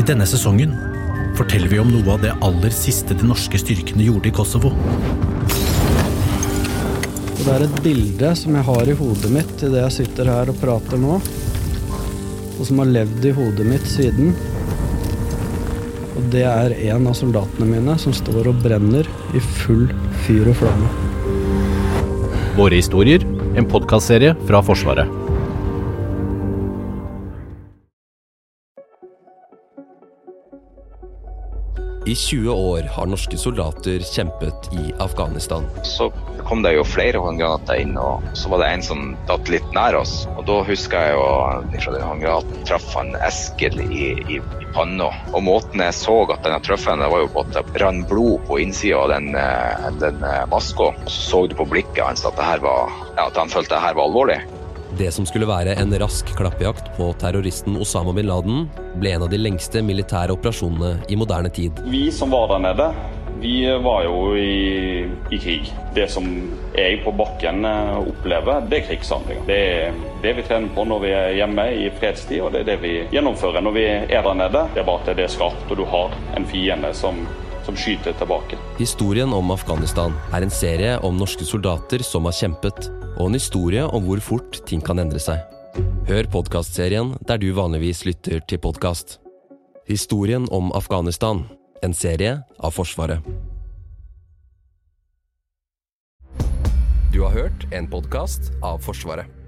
I denne sesongen forteller vi om noe av det aller siste de norske styrkene gjorde i Kosovo. Det er et bilde som jeg har i hodet mitt idet jeg sitter her og prater nå, og som har levd i hodet mitt siden. Og det er en av soldatene mine som står og brenner i full fyr og flamme. Våre historier, en podkastserie fra Forsvaret. I 20 år har norske soldater kjempet i Afghanistan. Så kom det jo flere håndgranater inn, og så var det en som datt litt nær oss. Og da husker jeg jo fra den håndgranaten traff han Eskil i, i, i panna. Og måten jeg så at den traff det var jo på at det rant blod på innsida av den, eh, den eh, maska. Så så du på blikket hans at, det her var, ja, at han følte det her var alvorlig. Det som skulle være en rask klappjakt på terroristen Osama bin Laden, ble en av de lengste militære operasjonene i moderne tid. Vi som var der nede, vi var jo i, i krig. Det som jeg på bakken eh, opplever, det er krigshandlinger. Det er det vi trener på når vi er hjemme i fredstid, og det er det vi gjennomfører når vi er der nede. Det er bare at det er skarpt, og du har en fiende som som skyter tilbake. Historien om Afghanistan er en serie om norske soldater som har kjempet, og en historie om hvor fort ting kan endre seg. Hør podkastserien der du vanligvis lytter til podkast. Historien om Afghanistan, en serie av Forsvaret. Du har hørt en podkast av Forsvaret.